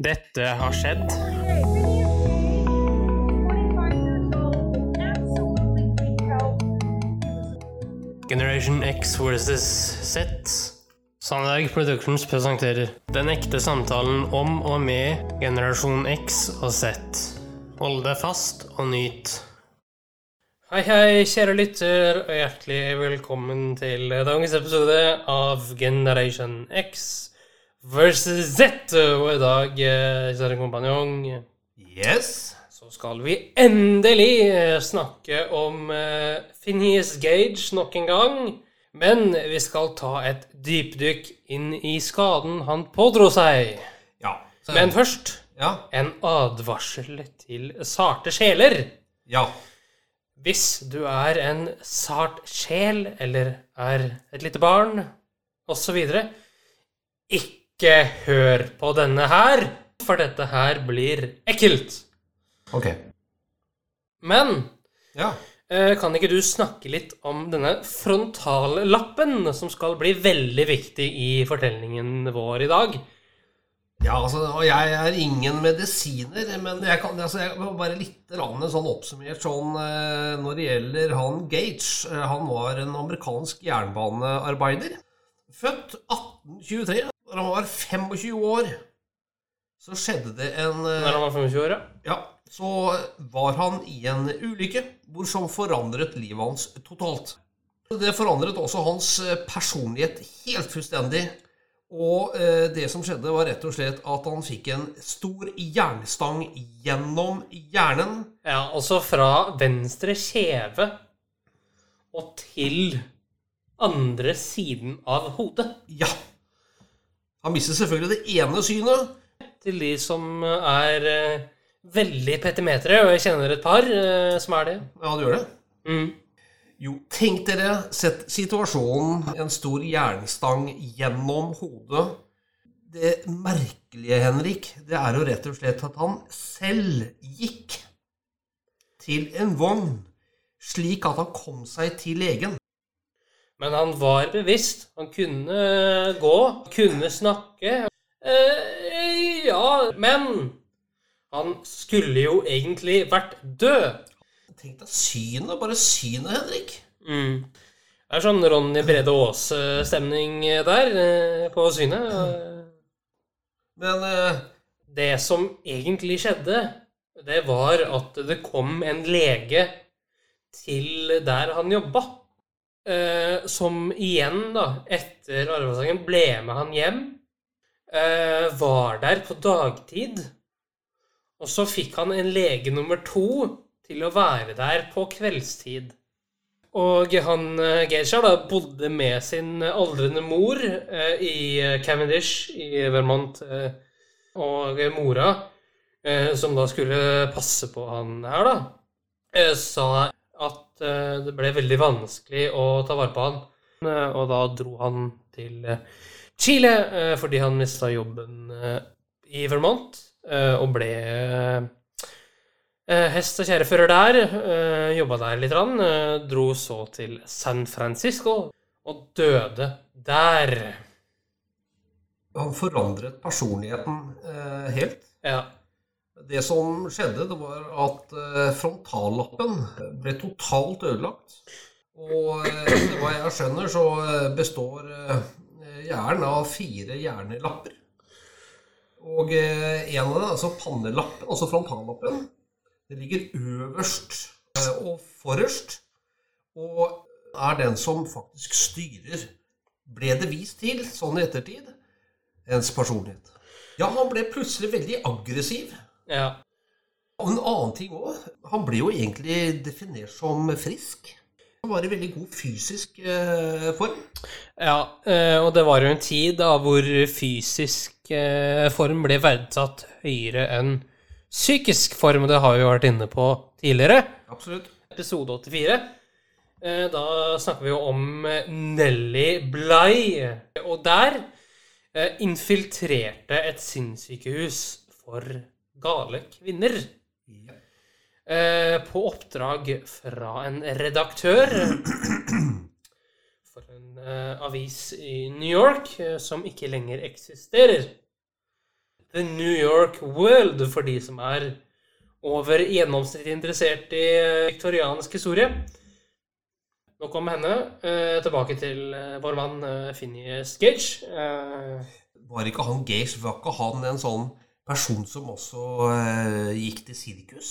Dette har skjedd. Generation X versus Z. Sandberg Productions presenterer Den ekte samtalen om og med generasjon X og Z. Hold deg fast og nyt. Hei, hei, kjære lytter, og hjertelig velkommen til dagens episode av Generation X versus Z. Og i dag, eh, kjære kompanjong, Yes. så skal vi endelig eh, snakke om eh, Phineas Gage nok en gang. Men vi skal ta et dypdykk inn i skaden han pådro seg. Ja. Så, Men først ja. en advarsel til sarte sjeler. Ja. Hvis du er en sart sjel, eller er et lite barn, osv., ikke hør på denne her, for dette her blir ekkelt. Ok. Men Ja. eh, kan ikke du snakke litt om denne frontallappen, som skal bli veldig viktig i fortellingen vår i dag? Ja, altså, og jeg er ingen medisiner, men jeg kan altså, jeg bare litt sånn oppsummert sånn eh, når det gjelder han Gage. Eh, Han var en amerikansk jernbanearbeider. Født 1823. Da han var 25 år, så skjedde det en eh, Når han var 25 år, ja. Ja, så var han i en ulykke hvor som forandret livet hans totalt. Det forandret også hans eh, personlighet helt fullstendig. Og eh, det som skjedde, var rett og slett at han fikk en stor jernstang gjennom hjernen. Ja, altså fra venstre kjeve og til andre siden av hodet. Ja. Han mister selvfølgelig det ene synet. Til de som er eh, veldig petimetere, og jeg kjenner et par eh, som er det. Ja, du gjør det. Mm. Jo, tenk dere, sett situasjonen, en stor jernstang gjennom hodet. Det merkelige, Henrik, det er jo rett og slett at han selv gikk til en vogn, slik at han kom seg til legen. Men han var bevisst. Han kunne gå, kunne snakke. Eh, ja, men han skulle jo egentlig vært død. Tenk deg synet, bare synet, Henrik. Mm. Det er sånn Ronny Brede Aase-stemning der eh, på synet. Men eh, Det som egentlig skjedde, det var at det kom en lege til der han jobba. Eh, som igjen, da, etter Arvesangen, ble med han hjem. Eh, var der på dagtid. Og så fikk han en lege nummer to til å være der på kveldstid. Og han eh, Geisha da bodde med sin aldrende mor eh, i Cavendish i Vermont. Eh, og mora, eh, som da skulle passe på han her, da, sa at eh, det ble veldig vanskelig å ta vare på han. Eh, og da dro han til eh, Chile fordi han mista jobben i Vermont og ble hest- og kjerrefører der. Jobba der litt, rann, dro så til San Francisco og døde der. han forandret personligheten helt. Ja. Det som skjedde, det var at eh, frontallappen ble totalt ødelagt. Og eh, etter hva jeg skjønner, så eh, består eh, hjernen av fire hjernelapper. Og eh, en av dem, altså pannelappen, altså frontallappen, det ligger øverst eh, og forrest. Og er den som faktisk styrer, ble det vist til, sånn i ettertid, ens personlighet. Ja, han ble plutselig veldig aggressiv. Ja. Og en annen ting òg. Han ble jo egentlig definert som frisk. Han var i veldig god fysisk eh, form. Ja, eh, og det var jo en tid da hvor fysisk eh, form ble verdsatt høyere enn psykisk form, det har vi jo vært inne på tidligere. Absolutt. Episode 84. Eh, Da snakker vi jo om Nelly Blei. Og der infiltrerte et sinnssykehus for gale kvinner. Ja. Eh, på oppdrag fra en redaktør for en eh, avis i New York eh, som ikke lenger eksisterer. The New York World, for de som er over gjennomsnittet interessert i viktoriansk historie. Nok om henne. Tilbake til vår mann Phineas Eh, Var ikke han Gage, var ikke han en sånn person som også eh, gikk til sirkus?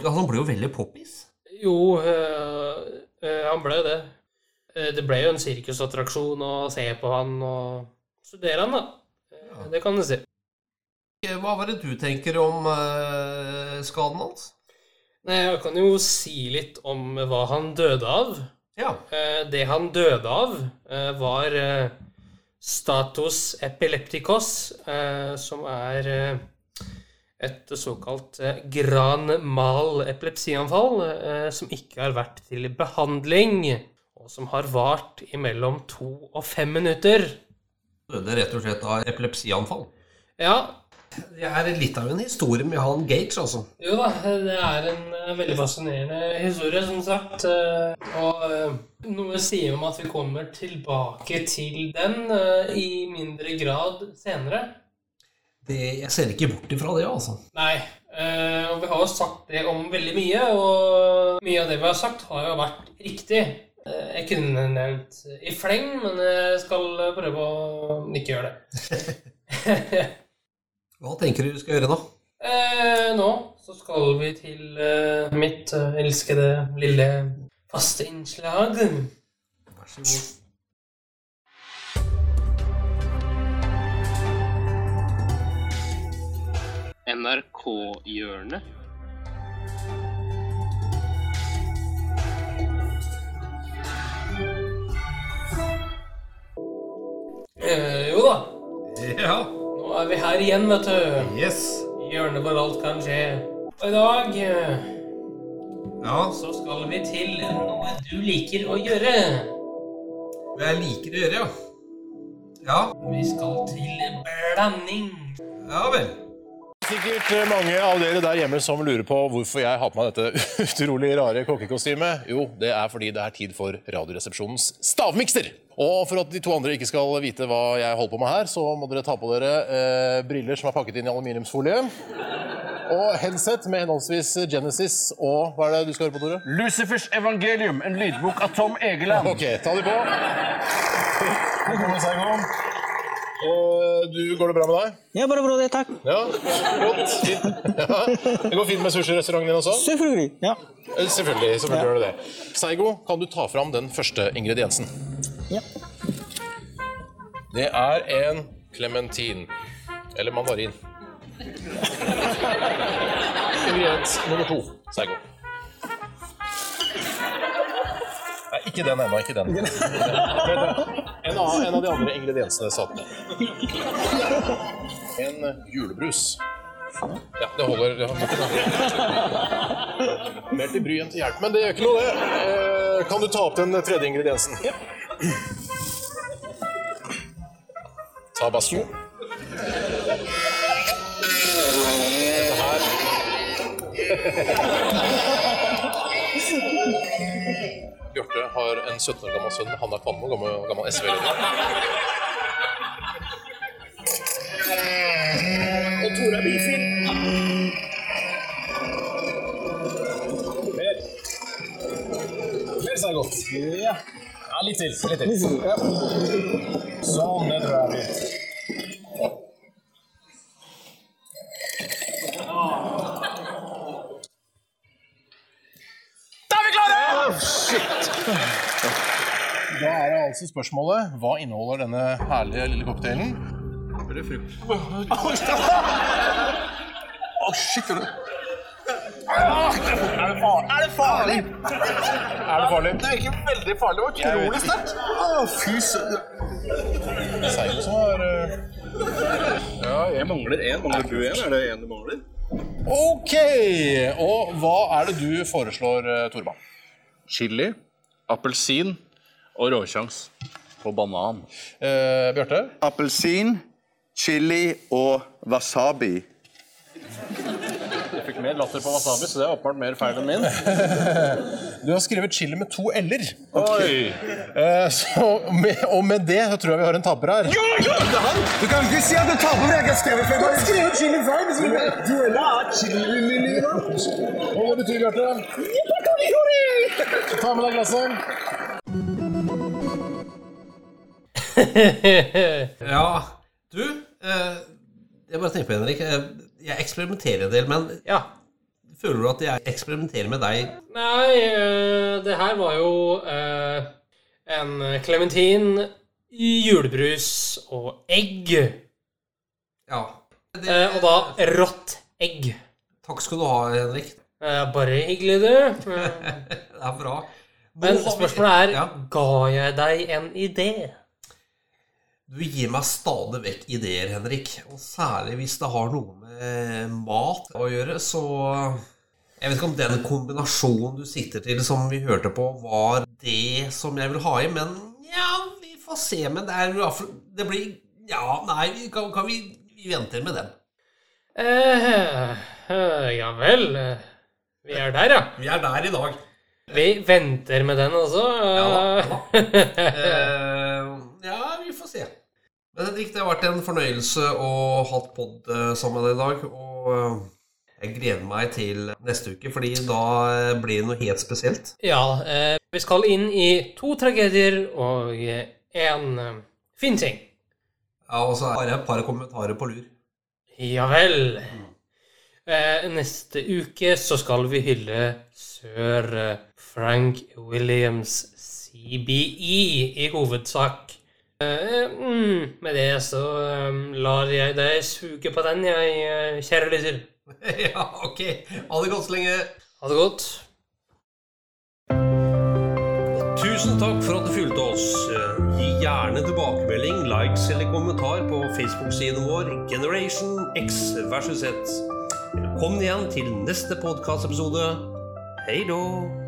Han ble jo veldig poppis. jo, eh, eh, han ble det. Eh, det ble jo en sirkusattraksjon å se på han og studere han, da. Ja. Det kan du si. Hva var det du tenker om eh, skaden hans? Nei, jeg kan jo si litt om hva han døde av. Ja. Det han døde av, var status epilepticos, eh, som er eh, et såkalt eh, gran mal epilepsianfall, eh, som ikke har vært til behandling, og som har vart mellom to og fem minutter. Døde rett og slett av epilepsianfall. Ja, Det er litt av en historie med han Gage, altså. Jo da, det er en veldig fascinerende historie, som sagt. eh, og eh, noe sier om at vi kommer tilbake til den eh, i mindre grad senere. Det, jeg ser ikke bort ifra det, altså. Nei, og vi har jo sagt det om veldig mye, og mye av det vi har sagt, har jo vært riktig. Jeg kunne nevnt i fleng, men jeg skal prøve å ikke gjøre det. Hva tenker du du skal gjøre nå? Eh, nå så skal vi til eh, mitt eh, elskede lille faste innslag. Vær så god. NRK-hjørnet. Her igjen, vet du. Yes. Hjørnet hvor alt kan skje. Og i dag eh, Ja. så skal vi til noe du liker å gjøre. Hva jeg liker å gjøre, ja. Ja. Vi skal til blanding. Ja vel. Sikkert mange av dere der hjemme som lurer på hvorfor jeg har på meg dette utrolig rare kokkekostymet. Jo, det er fordi det er tid for Radioresepsjonens stavmikser. Og for at de to andre ikke skal vite hva jeg holder på med her, så må dere ta på dere eh, briller som er pakket inn i aluminiumsfolie. Og headset med henholdsvis Genesis og Hva er det du skal høre på, Tore? Lucifers evangelium, en lydbok av Tom Egeland. Ok, ta de på. Velkommen, Saigon. Eh, du, går det bra med deg? Ja, bare bra det, takk. Ja, flott. Ja. Det går fint med sushirestauranten din også? Selvfølgelig. Ja. Eh, Selvfølgelig, selvfølgelig gjør det det. Seigo, kan du ta fram den første ingrediensen? ja. Det er en klementin. Eller mandarin. Ingrediens nummer to, Seigo. Nei, ikke den ennå. Ikke den. En av, en av de andre ingrediensene satt med. En julebrus. Ja, det holder. Det holder. Mer til bry enn til hjelp, men det gjør ikke noe, det. Eh, Kan du ta opp den tredje ingrediensen? Ja. Tabasco. Dette her Bjarte har en 17 år gammel sønn. Han er Kvanmo, gammel, gammel SV-leder. Og Tore er bifil. Mer. Mer sa jeg godt. ja. Ja, litt til. Litt til. Sånn, det tror jeg Da er det altså spørsmålet hva inneholder denne herlige lille cocktailen? Er det frukt? Å, shit! Er det Er det farlig? Er det farlig? er det farlig? Det er ikke veldig farlig. Det var utrolig sterkt. Å, Fy søren. Seilen som er eh, Ja, jeg mangler én. Mangler du én? Er det én du mangler? Ok! Og hva er det du foreslår, eh, Chili, appelsin og råsjans på banan. Eh, Bjarte? Appelsin, chili og wasabi. Jeg fikk mer latter på wasabi, så det er åpenbart mer feil enn min. Du har skrevet chili med to l-er. Oi! Eh, så med, og med det så tror jeg vi har en taper her. Du kan ikke si at du taper når jeg ikke har skrevet feil. Du har skrevet chili feil. ikke- Du er chili Og hva betyr Bjarte? Ta med deg glasset. Ja, du eh, Jeg bare tenker på, Henrik. eh, Jeg eksperimenterer en del, men Ja. føler du at jeg eksperimenterer med deg? Nei, eh, det her var jo eh, en klementin, julebrus og egg. Ja. Det, Eh, og da rått egg. Takk skal du ha, Henrik. Eh, bare hyggelig, du. Det er bra. Men spørsmålet er ja. Ga jeg deg en idé? Du gir meg stadig vekk ideer, Henrik. Og særlig hvis det har noe med mat å gjøre, så Jeg vet ikke om den kombinasjonen du sitter til, som vi hørte på, var det som jeg vil ha i, men ja, vi får se. Men det er i hvert fall Det blir Ja, nei, kan, kan vi Vi venter med den. Eh, uh, ja vel. Vi er der, ja. Vi er der i dag. Vi venter med den også. Ja da, Eh, ja, vi får se. Men Henrik, det har vært en fornøyelse å ha pod eh, sammen med deg i dag. Og eh, jeg gleder meg til neste uke, fordi da eh, blir det noe helt spesielt. Ja, eh, vi skal inn i to tragedier og én eh, fin ting. Ja, Og så har jeg et par kommentarer på lur. Ja vel. Eh, neste uke så skal vi hylle sir eh, Frank Williams CBE i hovedsak. Eh, mm, med det så eh, lar jeg deg suge på den, jeg, eh, kjære lytter. ja, ok. Ha det godt så lenge. Ha det godt. Tusen takk for at du fulgte oss. Gi gjerne tilbakemelding, likes eller kommentar på Facebook-siden vår Generation X versus Z. Velkommen igjen til neste podkastepisode. Hei då!